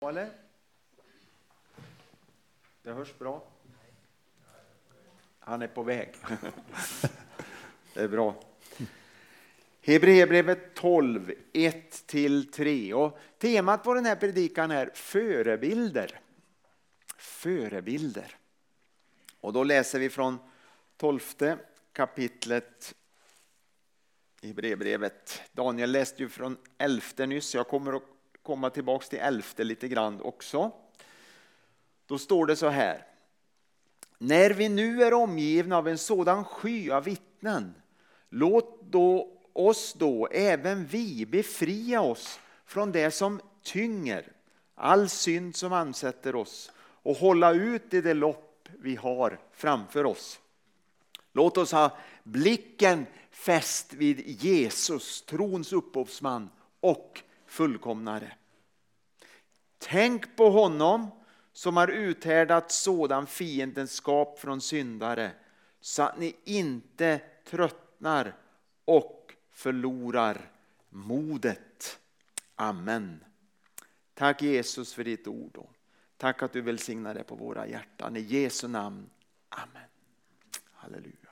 Eller? Det hörs bra. Han är på väg. Det är bra. Hebreerbrevet 12, 1-3. Och temat på den här predikan är förebilder. Förebilder. Och då läser vi från 12 kapitlet i Hebreerbrevet. Daniel läste ju från 11 nyss, jag kommer att komma tillbaks till 11 lite grann också. Då står det så här. När vi nu är omgivna av en sådan sky av vittnen, låt då oss då, även vi, befria oss från det som tynger, all synd som ansätter oss och hålla ut i det lopp vi har framför oss. Låt oss ha blicken fäst vid Jesus, trons upphovsman och fullkomnare. Tänk på honom som har uthärdat sådan fiendenskap från syndare så att ni inte tröttnar och förlorar modet. Amen. Tack Jesus för ditt ord. Tack att du välsignar det på våra hjärtan. I Jesu namn. Amen. Halleluja.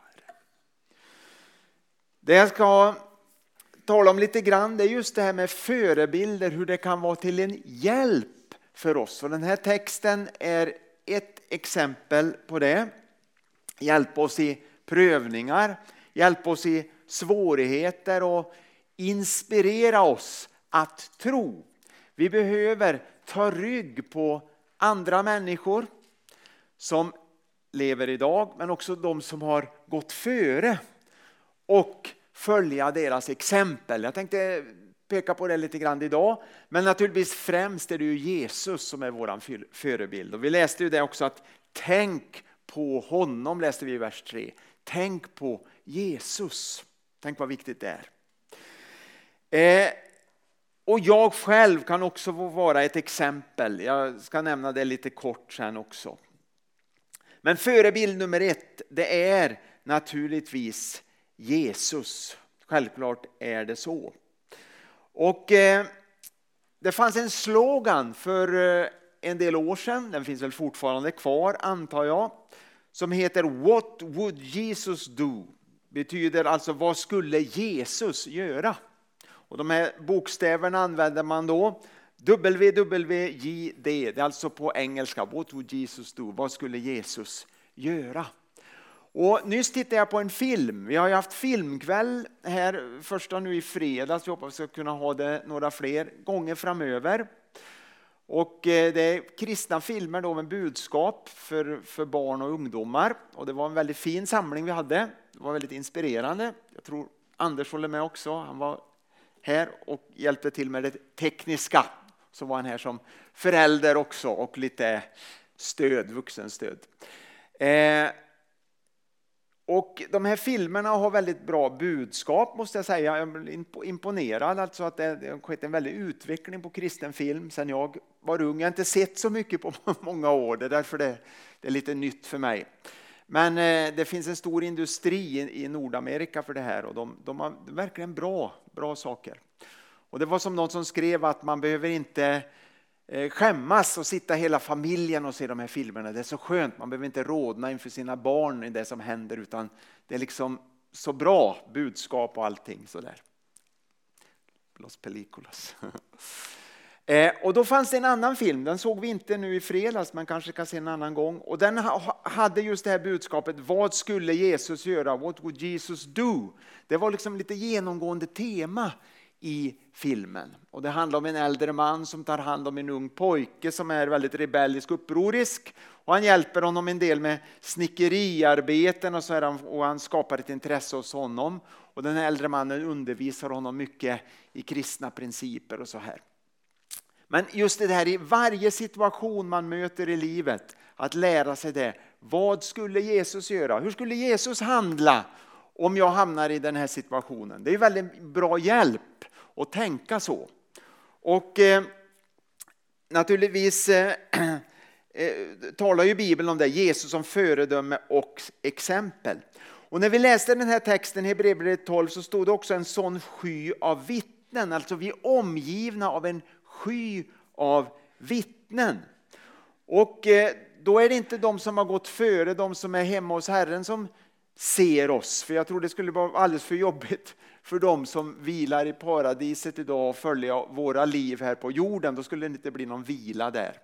Det jag ska tala om lite grann det är just det här med förebilder, hur det kan vara till en hjälp för oss. Och den här texten är ett exempel på det. Hjälp oss i prövningar, hjälp oss i svårigheter och inspirera oss att tro. Vi behöver ta rygg på andra människor som lever idag men också de som har gått före och följa deras exempel. Jag tänkte peka på det lite grann idag. Men naturligtvis främst är det ju Jesus som är vår förebild. Och vi läste ju det också att tänk på honom läste vi i vers 3. Tänk på Jesus. Tänk vad viktigt det är. Eh, och jag själv kan också få vara ett exempel. Jag ska nämna det lite kort sen också. Men förebild nummer ett, det är naturligtvis Jesus. Självklart är det så. Och eh, det fanns en slogan för eh, en del år sedan, den finns väl fortfarande kvar antar jag, som heter What would Jesus do? Betyder alltså vad skulle Jesus göra? Och de här bokstäverna använder man då. WWJD, det är alltså på engelska, What would Jesus do? Vad skulle Jesus göra? Och nyss tittade jag på en film. Vi har ju haft filmkväll här första nu i fredags. Vi hoppas vi ska kunna ha det några fler gånger framöver. Och eh, det är kristna filmer då med budskap för, för barn och ungdomar. Och det var en väldigt fin samling vi hade. Det var väldigt inspirerande. Jag tror Anders håller med också. Han var här och hjälpte till med det tekniska. Så var han här som förälder också och lite stöd, vuxenstöd. Eh, och de här filmerna har väldigt bra budskap måste jag säga. Jag är imponerad alltså att det har skett en väldig utveckling på kristen film sedan jag var ung. Jag har inte sett så mycket på många år, det är därför det, det är lite nytt för mig. Men eh, det finns en stor industri i Nordamerika för det här och de, de har verkligen bra, bra saker. Och det var som någon som skrev att man behöver inte Eh, skämmas och sitta hela familjen och se de här filmerna. Det är så skönt, man behöver inte rådna inför sina barn i det som händer utan det är liksom så bra budskap och allting sådär. Los películas. Eh, och då fanns det en annan film, den såg vi inte nu i fredags men kanske kan se en annan gång. Och den hade just det här budskapet, vad skulle Jesus göra? What would Jesus do? Det var liksom lite genomgående tema i filmen. Och det handlar om en äldre man som tar hand om en ung pojke som är väldigt rebellisk och upprorisk. Och han hjälper honom en del med snickeriarbeten och, så han, och han skapar ett intresse hos honom. Och den äldre mannen undervisar honom mycket i kristna principer och så här. Men just det här i varje situation man möter i livet, att lära sig det. Vad skulle Jesus göra? Hur skulle Jesus handla om jag hamnar i den här situationen? Det är väldigt bra hjälp och tänka så. Och eh, naturligtvis eh, eh, talar ju Bibeln om det, Jesus som föredöme och exempel. Och när vi läste den här texten i Hebreerbrevet 12 så stod det också en sån sky av vittnen, alltså vi är omgivna av en sky av vittnen. Och eh, då är det inte de som har gått före, de som är hemma hos Herren som ser oss. För jag tror det skulle vara alldeles för jobbigt för de som vilar i paradiset idag och följa våra liv här på jorden. Då skulle det inte bli någon vila där.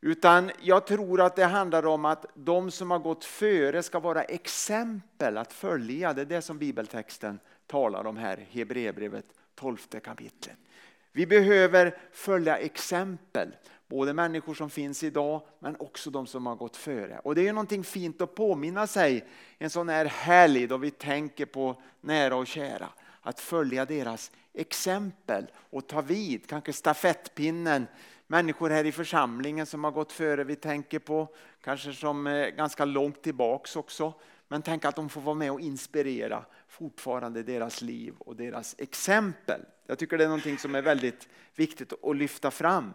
Utan jag tror att det handlar om att de som har gått före ska vara exempel att följa. Det är det som bibeltexten talar om här, Hebreerbrevet 12 kapitlet. Vi behöver följa exempel. Både människor som finns idag men också de som har gått före. Och det är någonting fint att påminna sig en sån här helg då vi tänker på nära och kära. Att följa deras exempel och ta vid, kanske stafettpinnen. Människor här i församlingen som har gått före vi tänker på, kanske som eh, ganska långt tillbaks också. Men tänk att de får vara med och inspirera fortfarande deras liv och deras exempel. Jag tycker det är någonting som är väldigt viktigt att lyfta fram.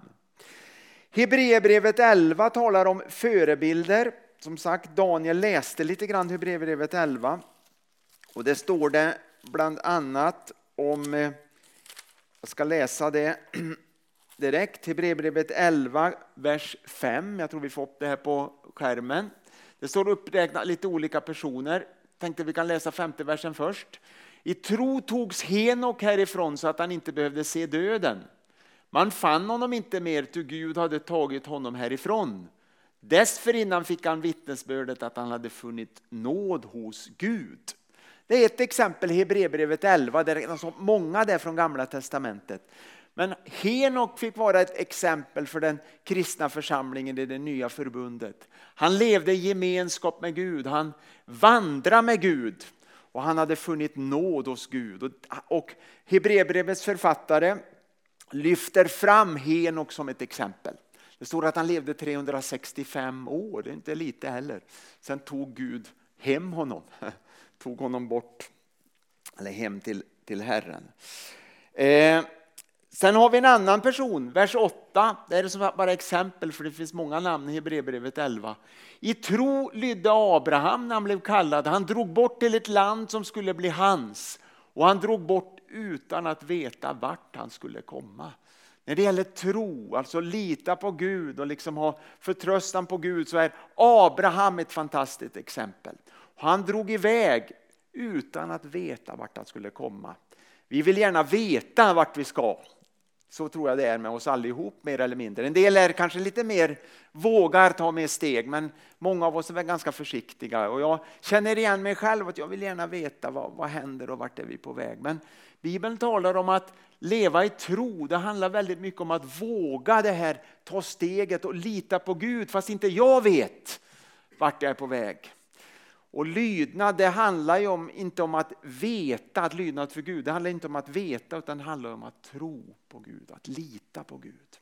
Hebreerbrevet 11 talar om förebilder. Som sagt, Daniel läste lite grann Hebreerbrevet 11. Och det står det bland annat om, eh, jag ska läsa det direkt, Hebreerbrevet 11, vers 5. Jag tror vi får upp det här på skärmen. Det står uppräknat lite olika personer. Tänkte vi kan läsa femte versen först. I tro togs Henok härifrån så att han inte behövde se döden. Man fann honom inte mer, ty Gud hade tagit honom härifrån. Dessförinnan fick han vittnesbördet att han hade funnit nåd hos Gud. Det är ett exempel i Hebreerbrevet 11, det är så många där från gamla testamentet. Men Henok fick vara ett exempel för den kristna församlingen i det nya förbundet. Han levde i gemenskap med Gud, han vandrade med Gud och han hade funnit nåd hos Gud. Och Hebreerbrevets författare lyfter fram Henok som ett exempel. Det står att han levde 365 år, det är inte lite heller. Sen tog Gud hem honom, tog honom bort, eller hem till, till Herren. Eh, sen har vi en annan person, vers 8, det är bara exempel för det finns många namn i Hebreerbrevet 11. I tro lydde Abraham när han blev kallad, han drog bort till ett land som skulle bli hans och han drog bort utan att veta vart han skulle komma. När det gäller tro, alltså lita på Gud och liksom ha förtröstan på Gud så är Abraham ett fantastiskt exempel. Han drog iväg utan att veta vart han skulle komma. Vi vill gärna veta vart vi ska. Så tror jag det är med oss allihop mer eller mindre. En del är kanske lite mer vågar ta mer steg men många av oss är ganska försiktiga. Och jag känner igen mig själv att jag vill gärna veta vad, vad händer och vart är vi på väg. Men Bibeln talar om att leva i tro. Det handlar väldigt mycket om att våga det här, ta steget och lita på Gud fast inte jag vet vart jag är på väg. Och lydnad det handlar ju om, inte om att veta, att lydnad för Gud, det handlar inte om att veta utan det handlar om att tro på Gud, att lita på Gud.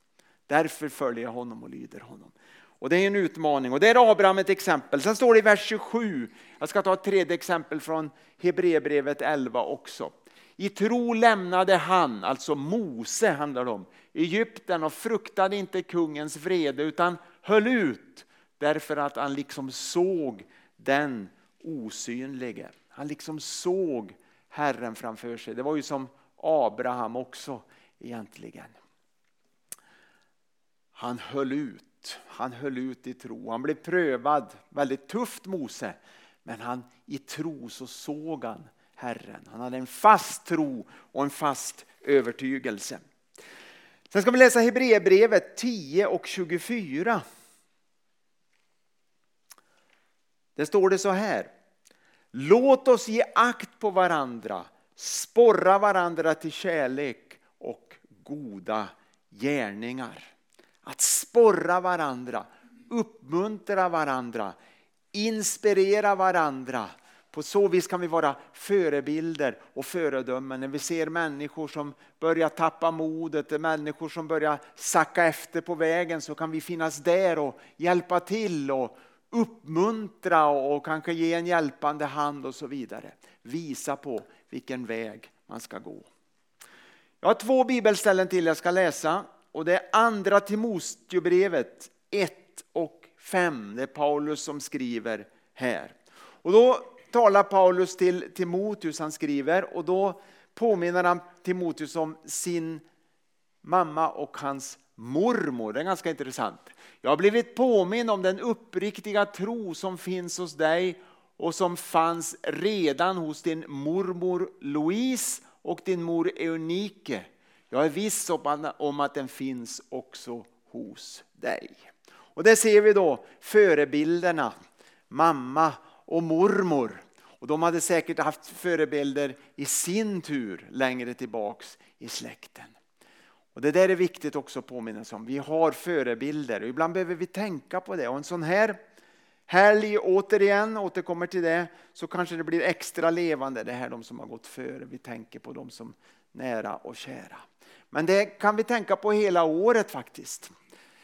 Därför följer jag honom och lyder honom. Och Det är en utmaning och det är Abraham ett exempel. Sen står det i vers 27, jag ska ta ett tredje exempel från Hebreerbrevet 11 också. I tro lämnade han, alltså Mose handlar det om, Egypten och fruktade inte kungens vrede utan höll ut därför att han liksom såg den osynlige. Han liksom såg Herren framför sig. Det var ju som Abraham också egentligen. Han höll ut, han höll ut i tro. Han blev prövad, väldigt tufft Mose, men han, i tro så såg han Herren. Han hade en fast tro och en fast övertygelse. Sen ska vi läsa Hebreerbrevet 10 och 24. Det står det så här. Låt oss ge akt på varandra, sporra varandra till kärlek och goda gärningar. Att sporra varandra, uppmuntra varandra, inspirera varandra på så vis kan vi vara förebilder och föredömen när vi ser människor som börjar tappa modet, människor som börjar sacka efter på vägen så kan vi finnas där och hjälpa till och uppmuntra och kanske ge en hjälpande hand och så vidare. Visa på vilken väg man ska gå. Jag har två bibelställen till jag ska läsa och det är andra Timoteusbrevet 1 och 5. Det är Paulus som skriver här. Och då talar Paulus till Timoteus, han skriver, och då påminner han Timoteus om sin mamma och hans mormor. Det är ganska intressant. Jag har blivit påminn om den uppriktiga tro som finns hos dig och som fanns redan hos din mormor Louise och din mor Eunike. Jag är viss om att den finns också hos dig. Och där ser vi då förebilderna, mamma och mormor. Och de hade säkert haft förebilder i sin tur längre tillbaks i släkten. Och Det där är viktigt också att påminna sig om. Vi har förebilder och ibland behöver vi tänka på det. Och en sån här helg, återigen, återkommer till det, så kanske det blir extra levande det här de som har gått före. Vi tänker på de som nära och kära. Men det kan vi tänka på hela året faktiskt.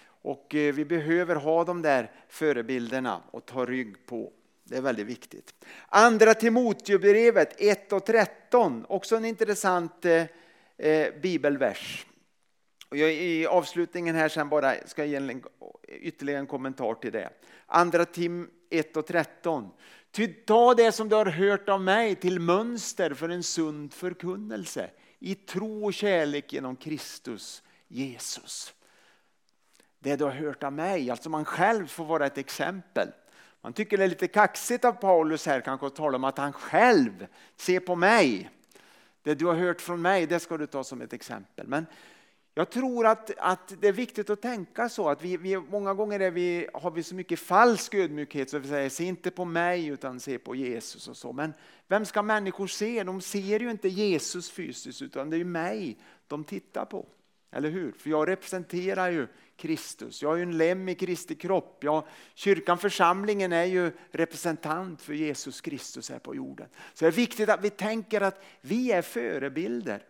Och eh, vi behöver ha de där förebilderna och ta rygg på. Det är väldigt viktigt. Andra Timoteusbrevet 1 och 13, också en intressant eh, eh, bibelvers. Och jag, I avslutningen här sen bara ska jag ge en, ytterligare en kommentar till det. Andra Tim 1 och 13. Ty ta det som du har hört av mig till mönster för en sund förkunnelse i tro och kärlek genom Kristus Jesus. Det du har hört av mig, alltså man själv får vara ett exempel. Man tycker det är lite kaxigt av Paulus här kanske att tala om att han själv ser på mig. Det du har hört från mig, det ska du ta som ett exempel. Men jag tror att, att det är viktigt att tänka så att vi, vi många gånger är vi, har vi så mycket falsk ödmjukhet så vi säger se inte på mig utan se på Jesus och så. Men vem ska människor se? De ser ju inte Jesus fysiskt utan det är ju mig de tittar på. Eller hur? För jag representerar ju Kristus. Jag är ju en lem i Kristi kropp. Jag, kyrkan, församlingen är ju representant för Jesus Kristus här på jorden. Så det är viktigt att vi tänker att vi är förebilder.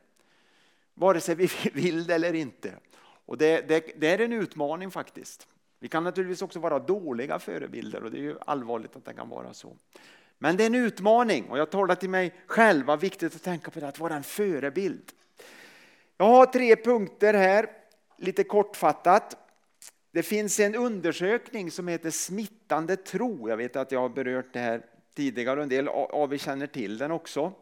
Vare sig vi vill det eller inte. Och det, det, det är en utmaning faktiskt. Vi kan naturligtvis också vara dåliga förebilder och det är ju allvarligt att det kan vara så. Men det är en utmaning och jag talar till mig själv vad viktigt att tänka på det, att vara en förebild. Jag har tre punkter här, lite kortfattat. Det finns en undersökning som heter Smittande tro. Jag vet att jag har berört det här tidigare och en del av er känner till den också.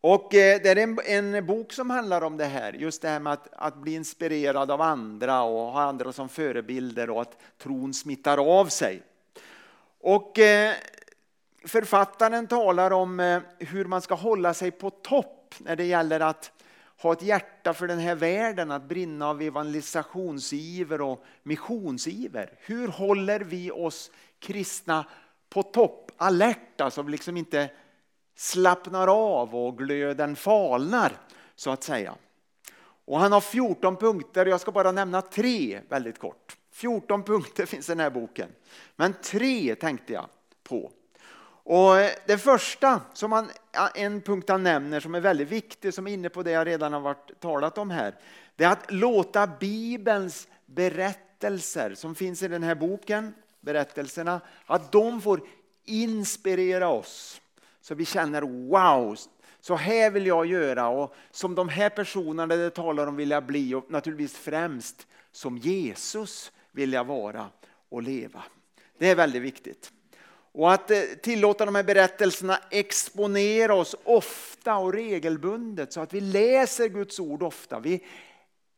Och eh, det är en, en, bok som handlar om det här, just det här med att, att, bli inspirerad av andra och ha andra som förebilder och att tron smittar av sig. Och eh, författaren talar om eh, hur man ska hålla sig på topp när det gäller att ha ett hjärta för den här världen, att brinna av evangelisationsiver och missionsiver. Hur håller vi oss kristna på topp, alerta, så vi liksom inte slappnar av och glöden falnar, så att säga. Och han har 14 punkter, jag ska bara nämna tre väldigt kort. 14 punkter finns i den här boken, men tre tänkte jag på. Och eh, det första, som han, en punkt han nämner som är väldigt viktig, som är inne på det jag redan har varit, talat om här, det är att låta Bibelns berättelser som finns i den här boken, berättelserna, att de får inspirera oss. Så vi känner wow, så här vill jag göra och som de här personerna det talar om vill jag bli och naturligtvis främst som Jesus vill jag vara och leva. Det är väldigt viktigt. Och att eh, tillåta de här berättelserna exponera oss ofta och regelbundet så att vi läser Guds ord ofta. Vi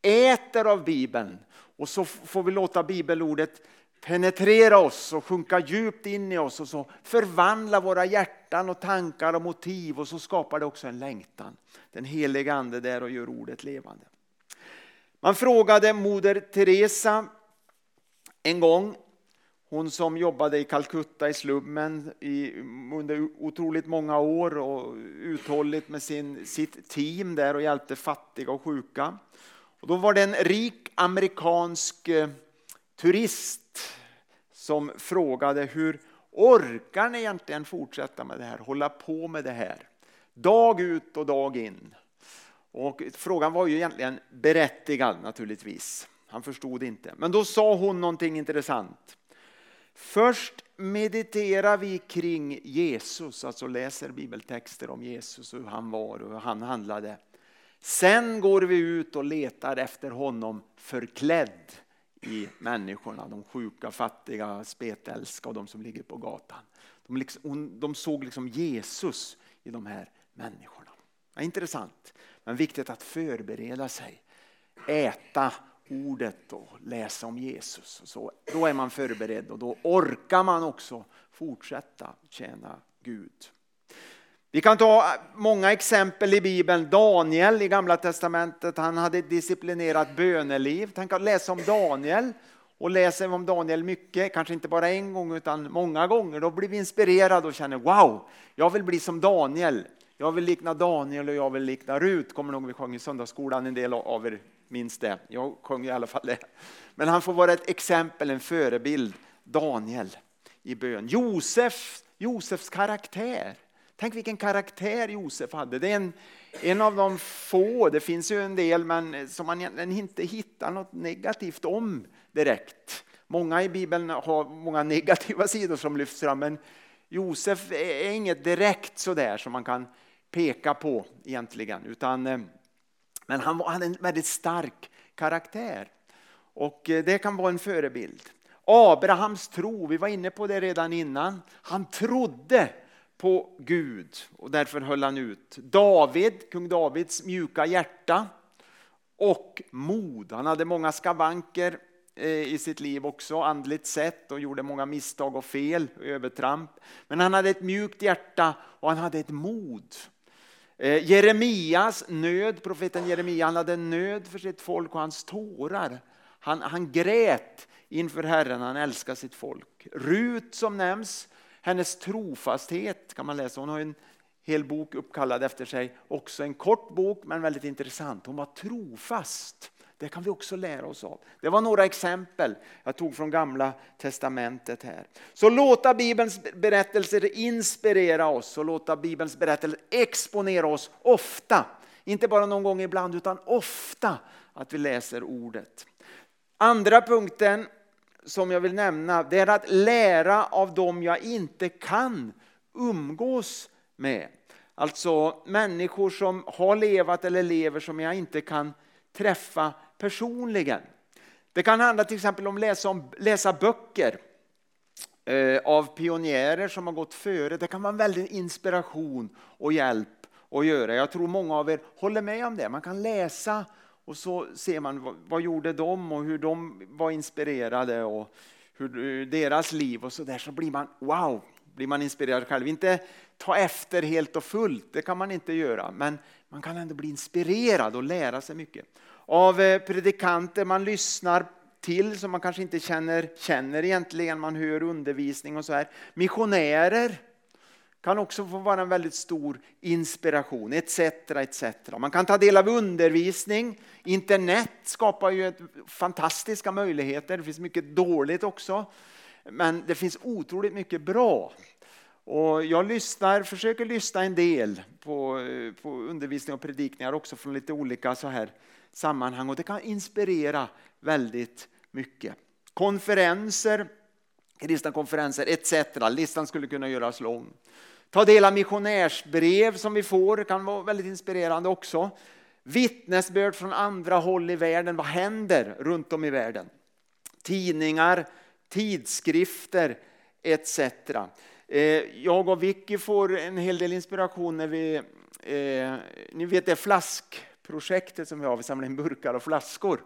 äter av Bibeln och så får vi låta bibelordet penetrera oss och sjunka djupt in i oss och så förvandla våra hjärtan och tankar och motiv och så skapar det också en längtan. Den heliga ande där och gör ordet levande. Man frågade moder Teresa en gång hon som jobbade i Calcutta i slummen i, under otroligt många år och uthålligt med sin, sitt team där och hjälpte fattiga och sjuka. Och då var det en rik amerikansk eh, turist som frågade hur orkar ni egentligen fortsätta med det här, hålla på med det här? Dag ut och dag in. Och frågan var ju egentligen berättigad naturligtvis. Han förstod inte. Men då sa hon någonting intressant. Först mediterar vi kring Jesus, alltså läser bibeltexter om Jesus och hur han var och hur han handlade. Sen går vi ut och letar efter honom förklädd i människorna, de sjuka, fattiga, spetälska och de som ligger på gatan. De, liksom, de såg liksom Jesus i de här människorna. Ja, intressant, men viktigt att förbereda sig. Äta ordet och läsa om Jesus. Så, då är man förberedd och då orkar man också fortsätta tjäna Gud. Vi kan ta många exempel i Bibeln. Daniel i Gamla Testamentet, han hade ett disciplinerat böneliv. Tänk att läsa om Daniel och läser om Daniel mycket, kanske inte bara en gång utan många gånger. Då blir vi inspirerade och känner wow, jag vill bli som Daniel. Jag vill likna Daniel och jag vill likna Rut. Kommer nog vi sjöng i söndagsskolan, en del av er minns det. Jag sjöng i alla fall det. Men han får vara ett exempel, en förebild. Daniel i bön. Josef, Josefs karaktär. Tänk vilken karaktär Josef hade. Det är en, en av de få, det finns ju en del, men som man inte hittar något negativt om direkt. Många i Bibeln har många negativa sidor som lyfts fram, men Josef är inget direkt sådär som man kan peka på egentligen. Utan, eh, men han hade en väldigt stark karaktär. Och eh, det kan vara en förebild. Abrahams tro, vi var inne på det redan innan. Han trodde på Gud och därför höll han ut. David, kung Davids mjuka hjärta och mod. Han hade många skavanker eh, i sitt liv också andligt sett och gjorde många misstag och fel, övertramp. Men han hade ett mjukt hjärta och han hade ett mod. Eh, Jeremias nöd, profeten Jeremia, han hade nöd för sitt folk och hans tårar. Han, han grät inför Herren, han älskar sitt folk. Rut som nämns, hennes trofasthet kan man läsa. Hon har en hel bok uppkallad efter sig. Också en kort bok men väldigt intressant. Hon var trofast. Det kan vi också lära oss av. Det var några exempel jag tog från gamla testamentet här. Så låta Bibelns berättelser inspirera oss och låta Bibelns berättelser exponera oss ofta. Inte bara någon gång ibland utan ofta att vi läser ordet. Andra punkten som jag vill nämna det är att lära av dem jag inte kan umgås med. Alltså människor som har levat eller lever som jag inte kan träffa personligen. Det kan handla till exempel om läsa, om, läsa böcker eh, av pionjärer som har gått före. Det kan vara en väldig inspiration och hjälp att göra. Jag tror många av er håller med om det. Man kan läsa och så ser man vad, vad gjorde de och hur de var inspirerade och hur eh, deras liv och så där så blir man wow, blir man inspirerad själv. Inte ta efter helt och fullt, det kan man inte göra, men man kan ändå bli inspirerad och lära sig mycket. Av eh, predikanter man lyssnar till som man kanske inte känner, känner egentligen, man hör undervisning och så här. Missionärer kan också få vara en väldigt stor inspiration, etc. etc. Man kan ta del av undervisning. Internet skapar ju fantastiska möjligheter. Det finns mycket dåligt också. Men det finns otroligt mycket bra. Och jag lyssnar, försöker lyssna en del på, eh, på undervisning och predikningar också från lite olika så här sammanhang. Och det kan inspirera väldigt mycket. Konferenser, kristna konferenser etc. Listan skulle kunna göras lång. Ta del av missionärsbrev som vi får, det kan vara väldigt inspirerande också. Vittnesbörd från andra håll i världen, vad händer runt om i världen? Tidningar, tidskrifter etc. Eh, jag och Vicky får en hel del inspiration när vi, eh, ni vet det flaskprojektet som vi har, vi samlar in burkar och flaskor.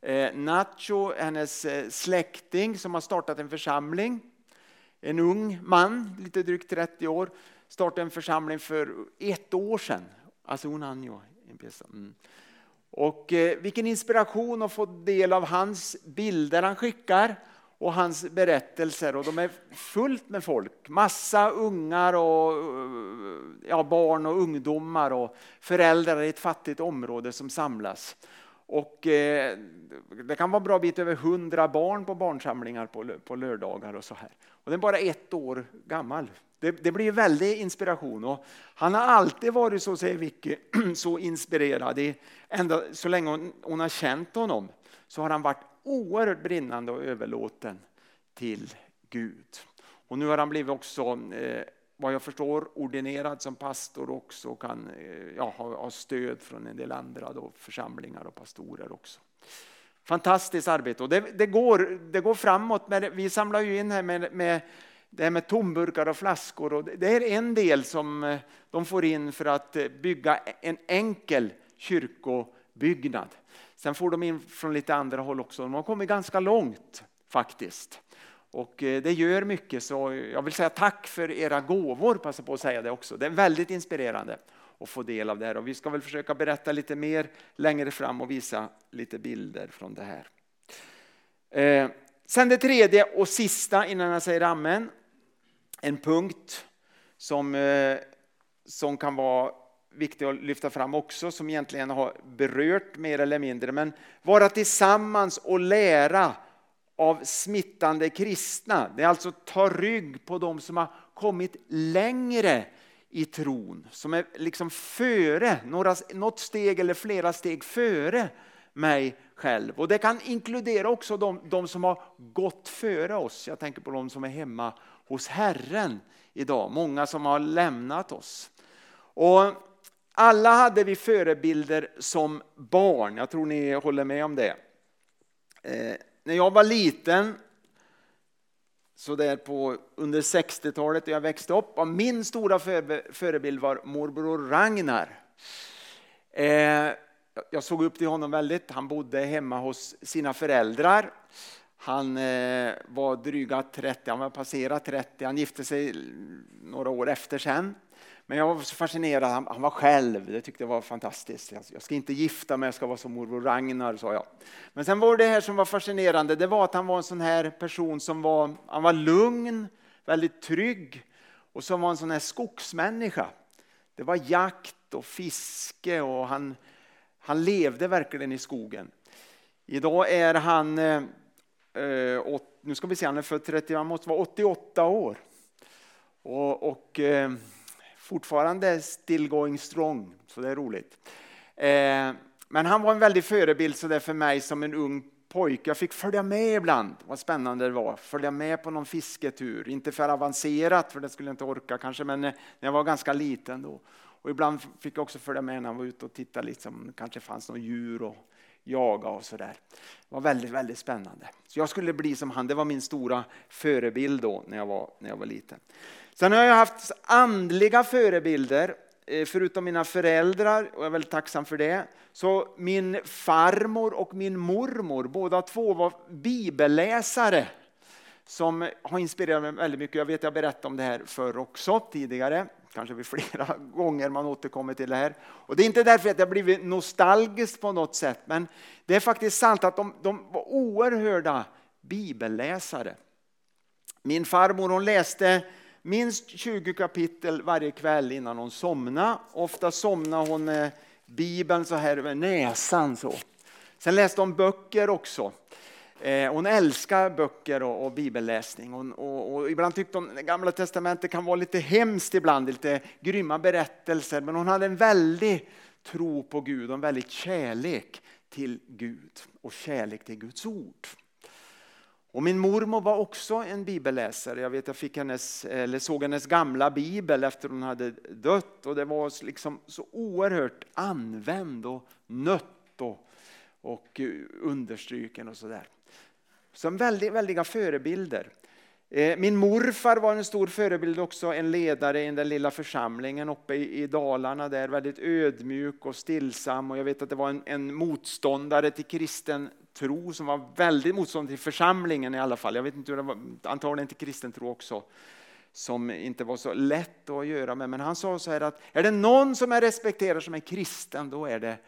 Eh, Nacho, hennes släkting som har startat en församling en ung man, lite drygt 30 år, startade en församling för ett år sedan. Alltså un año. Mm. Och vilken inspiration att få del av hans bilder han skickar och hans berättelser. Och de är fullt med folk. Massa ungar och ja, barn och ungdomar och föräldrar i ett fattigt område som samlas. Och eh, det kan vara bra bit över hundra barn på barnsamlingar på, på lördagar och så här. Och den är bara ett år gammal. Det, det blir väldig inspiration. Och han har alltid varit så, säger Vicky, så inspirerad. I, ända så länge hon, hon har känt honom så har han varit oerhört brinnande och överlåten till Gud. Och nu har han blivit också eh, vad jag förstår ordinerad som pastor också och kan eh, ja, ha, ha, stöd från en del andra då, församlingar och pastorer också. Fantastiskt arbete och det, det, går, det går framåt. Med, vi samlar ju in här med, med det här med tomburkar och flaskor och det är en del som eh, de får in för att eh, bygga en enkel kyrkobyggnad. Sen får de in från lite andra håll också. De har kommit ganska långt faktiskt. Och eh, det gör mycket så jag vill säga tack för era gåvor, passa på att säga det också. Det är väldigt inspirerande att få del av det här och vi ska väl försöka berätta lite mer längre fram och visa lite bilder från det här. Eh, sen det tredje och sista innan jag säger amen. En punkt som, eh, som kan vara viktig att lyfta fram också, som egentligen har berört mer eller mindre. Men vara tillsammans och lära av smittande kristna. Det är alltså ta rygg på de som har kommit längre i tron, som är liksom före, några, något steg eller flera steg före mig själv. Och det kan inkludera också de, de som har gått före oss. Jag tänker på de som är hemma hos Herren idag, många som har lämnat oss. Och alla hade vi förebilder som barn, jag tror ni håller med om det. Eh, när jag var liten, så där på, under 60-talet när jag växte upp, och min stora förebild var morbror Ragnar. Eh, jag såg upp till honom väldigt. Han bodde hemma hos sina föräldrar. Han eh, var dryga 30, han var passerat 30, han gifte sig några år efter sen. Men jag var så fascinerad, han, han var själv, det tyckte jag var fantastiskt. Jag, jag ska inte gifta mig, jag ska vara som morbror Ragnar, sa jag. Men sen var det här som var fascinerande, det var att han var en sån här person som var, han var lugn, väldigt trygg och som var en sån här skogsmänniska. Det var jakt och fiske och han, han levde verkligen i skogen. Idag är han, eh, eh åt, nu ska vi se, han är född 30, han måste vara 88 år. Och, och eh, fortfarande still going strong, så det är roligt. Eh, men han var en väldig förebild så för mig som en ung pojke. Jag fick följa med ibland, vad spännande det var. Följa med på någon fisketur, inte för avancerat för det skulle jag inte orka kanske, men eh, när jag var ganska liten då. Och ibland fick jag också följa med när han var ute och tittade, liksom, kanske fanns något djur och jaga och sådär. Det var väldigt, väldigt spännande. Så jag skulle bli som han, det var min stora förebild då när jag var, när jag var liten. Sen har jag haft andliga förebilder, eh, förutom mina föräldrar, och jag är väldigt tacksam för det. Så min farmor och min mormor, båda två var bibelläsare som har inspirerat mig väldigt mycket. Jag vet jag berättade om det här förr också tidigare, kanske vid flera gånger man återkommer till det här. Och det är inte därför att jag blivit nostalgisk på något sätt, men det är faktiskt sant att de, de var oerhörda bibelläsare. Min farmor hon läste minst 20 kapitel varje kväll innan hon somnade. Ofta somnade hon med Bibeln så här över näsan. Så. Sen läste hon böcker också. Eh, hon älskar böcker och, och bibelläsning. Hon, och, och, ibland tyckte hon att Gamla Testamentet kan vara lite hemskt ibland, lite grymma berättelser. Men hon hade en väldig tro på Gud och en väldig kärlek till Gud och kärlek till Guds ord. Och min mormor var också en bibelläsare. Jag vet jag fick hennes, eller såg hennes gamla bibel efter hon hade dött och det var liksom så oerhört använd och nött och, och eh, understryken och sådär. Så väldigt, väldiga förebilder. Eh, min morfar var en stor förebild också, en ledare i den lilla församlingen uppe i Dalarna där, väldigt ödmjuk och stillsam. Och jag vet att det var en, en motståndare till kristen tro som var väldigt motståndare till församlingen i alla fall. Jag vet inte hur det var, antagligen till kristen tro också. Som inte var så lätt att göra med. Men han sa så här att är det någon som jag respekterar som är kristen då är det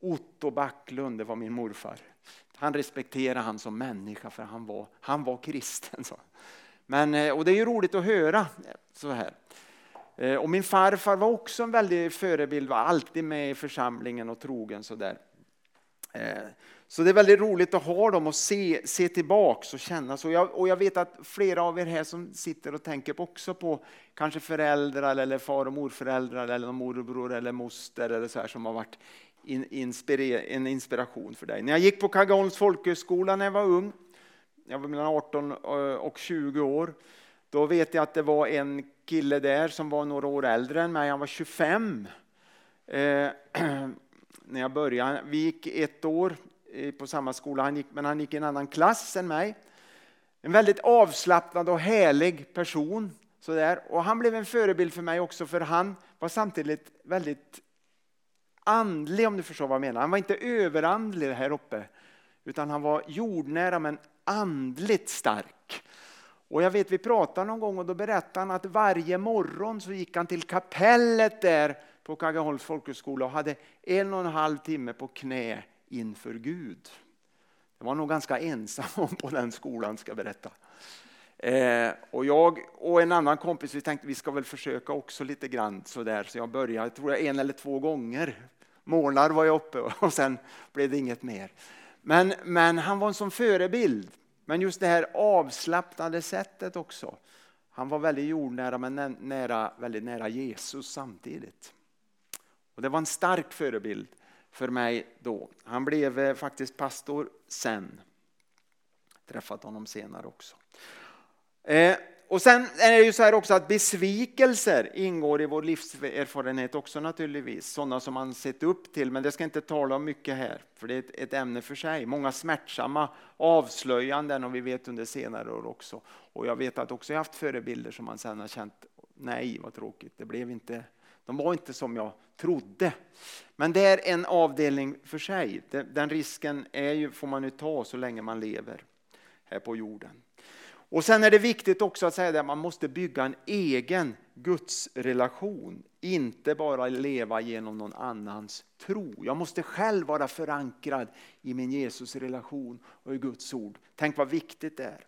Otto Backlund, det var min morfar. Han respekterade han som människa för han var, han var kristen. Så. Men, eh, och det är ju roligt att höra eh, så här. Eh, och min farfar var också en väldig förebild, var alltid med i församlingen och trogen så där. Eh, så det är väldigt roligt att ha dem och se, se tillbaks och känna så. Jag, och jag vet att flera av er här som sitter och tänker också på kanske föräldrar eller far och morföräldrar eller morbror eller moster eller så här som har varit in, inspire, en inspiration för dig. När jag gick på Kagaholms folkhögskola när jag var ung, jag var mellan 18 eh, och 20 år, då vet jag att det var en kille där som var några år äldre än mig, han var 25. Eh, när jag började. Vi gick ett år eh, på samma skola, han gick, men han gick i en annan klass än mig. En väldigt avslappnad och härlig person. Sådär. Och han blev en förebild för mig också för han var samtidigt väldigt andlig om du förstår vad jag menar. Han var inte överandlig här uppe. Utan han var jordnära men andligt stark. Och jag vet vi pratade någon gång och då berättade han att varje morgon så gick han till kapellet där på Kaggeholms folkhögskola och hade en och en halv timme på knä inför Gud. Det var nog ganska ensam om på den skolan ska jag berätta. Eh, och jag och en annan kompis vi tänkte vi ska väl försöka också lite grann sådär så jag började, tror jag en eller två gånger. Månader var jag uppe och sen blev det inget mer. Men, men han var en sån förebild. Men just det här avslappnade sättet också. Han var väldigt jordnära men nära, väldigt nära Jesus samtidigt. Och Det var en stark förebild för mig då. Han blev eh, faktiskt pastor sen. Träffat honom senare också. Eh, och sen är det ju så här också att besvikelser ingår i vår livserfarenhet också naturligtvis. Sådana som man sett upp till, men det ska inte tala om mycket här, för det är ett, ett ämne för sig. Många smärtsamma avslöjanden och vi vet under senare år också. Och jag vet att också jag haft förebilder som man sen har känt, nej vad tråkigt, det blev inte, de var inte som jag trodde. Men det är en avdelning för sig. Den risken är ju, får man ju ta så länge man lever här på jorden. Och sen är det viktigt också att säga att man måste bygga en egen gudsrelation. Inte bara leva genom någon annans tro. Jag måste själv vara förankrad i min Jesusrelation och i Guds ord. Tänk vad viktigt det är.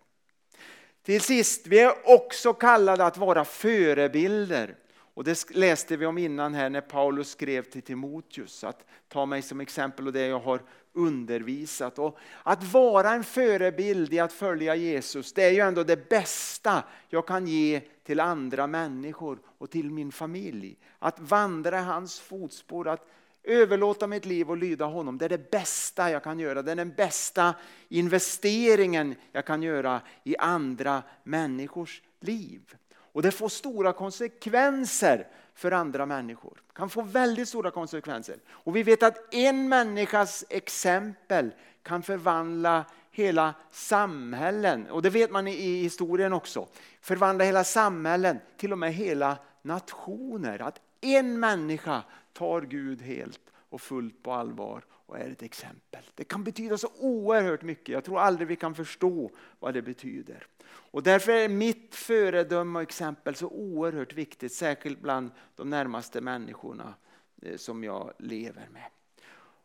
Till sist, vi är också kallade att vara förebilder. Och det läste vi om innan här när Paulus skrev till Timoteus. Att ta mig som exempel och det jag har undervisat. Och att vara en förebild i att följa Jesus, det är ju ändå det bästa jag kan ge till andra människor och till min familj. Att vandra i hans fotspår, att överlåta mitt liv och lyda honom. Det är det bästa jag kan göra. Det är den bästa investeringen jag kan göra i andra människors liv. Och det får stora konsekvenser för andra människor. Det kan få väldigt stora konsekvenser. Och vi vet att en människas exempel kan förvandla hela samhällen. Och det vet man i historien också. Förvandla hela samhällen, till och med hela nationer. Att en människa tar Gud helt och fullt på allvar och är ett exempel. Det kan betyda så oerhört mycket. Jag tror aldrig vi kan förstå vad det betyder. Och därför är mitt föredöme och exempel så oerhört viktigt, särskilt bland de närmaste människorna eh, som jag lever med.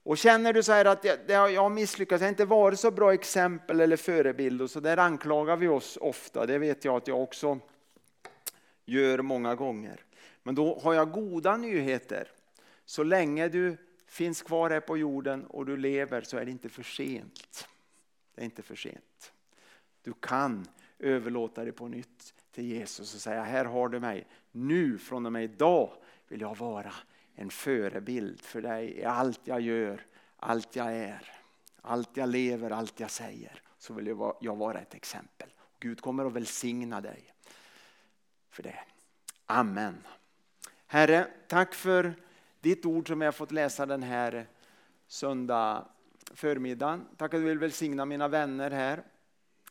Och känner du så här att jag, jag har misslyckats, jag har inte varit så bra exempel eller förebild och så där anklagar vi oss ofta. Det vet jag att jag också gör många gånger. Men då har jag goda nyheter. Så länge du finns kvar här på jorden och du lever så är det inte för sent. Det är inte för sent. Du kan överlåta det på nytt till Jesus och säga här har du mig. Nu från och med idag vill jag vara en förebild för dig i allt jag gör, allt jag är, allt jag lever, allt jag säger. Så vill jag vara ett exempel. Gud kommer att välsigna dig för det. Amen. Herre, tack för ditt ord som jag fått läsa den här söndag förmiddagen. Tack att du vill välsigna mina vänner här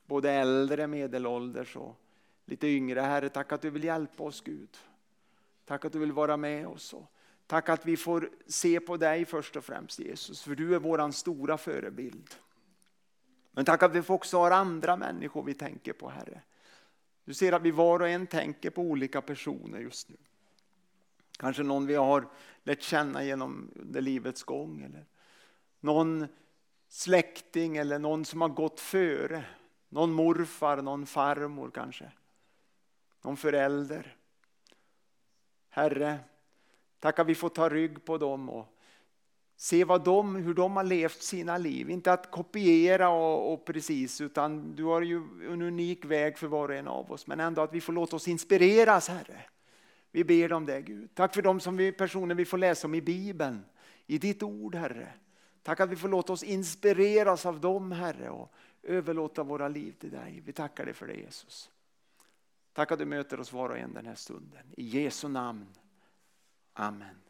både äldre, medelålders och lite yngre. Herre, tack att du vill hjälpa oss Gud. Tack att du vill vara med oss. Tack att vi får se på dig först och främst Jesus, för du är vår stora förebild. Men tack att vi också har andra människor vi tänker på Herre. Du ser att vi var och en tänker på olika personer just nu. Kanske någon vi har lärt känna genom under livets gång. Eller någon släkting eller någon som har gått före. Någon morfar, någon farmor kanske. Någon förälder. Herre, tack att vi får ta rygg på dem och se vad de, hur de har levt sina liv. Inte att kopiera och, och, precis, utan du har ju en unik väg för var och en av oss. Men ändå att vi får låta oss inspireras, Herre. Vi ber om det, Gud. Tack för de som vi, personer vi får läsa om i Bibeln, i ditt ord, Herre. Tack att vi får låta oss inspireras av dem, Herre. Och överlåta våra liv till dig. Vi tackar dig för det Jesus. Tack att du möter oss var och en den här stunden. I Jesu namn. Amen.